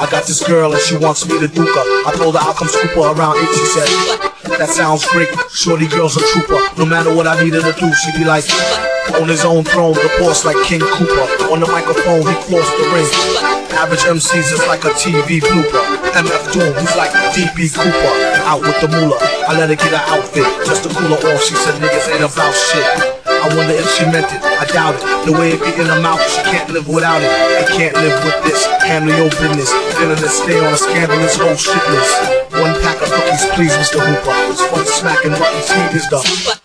I got this girl and she wants me to duke her. I told her I'll come scoop her around 8. She said, that sounds great. Shorty girl's a trooper. No matter what I needed to do, she'd be like, on his own throne, the boss like King Koopa. On the microphone, he floors the ring. Average MCs is like a TV blooper. MF Doom, he's like DB Cooper. Out with the moolah. I let her get her outfit just to cool her off. She said niggas ain't about shit. I wonder if she meant it. I doubt it. The way it be in her mouth, she can't live without it. I can't live with this. Handle your business. Feeling to stay on a scandalous whole shit list. One pack of cookies, please, Mr. Hooper. It's fun smacking feet is the.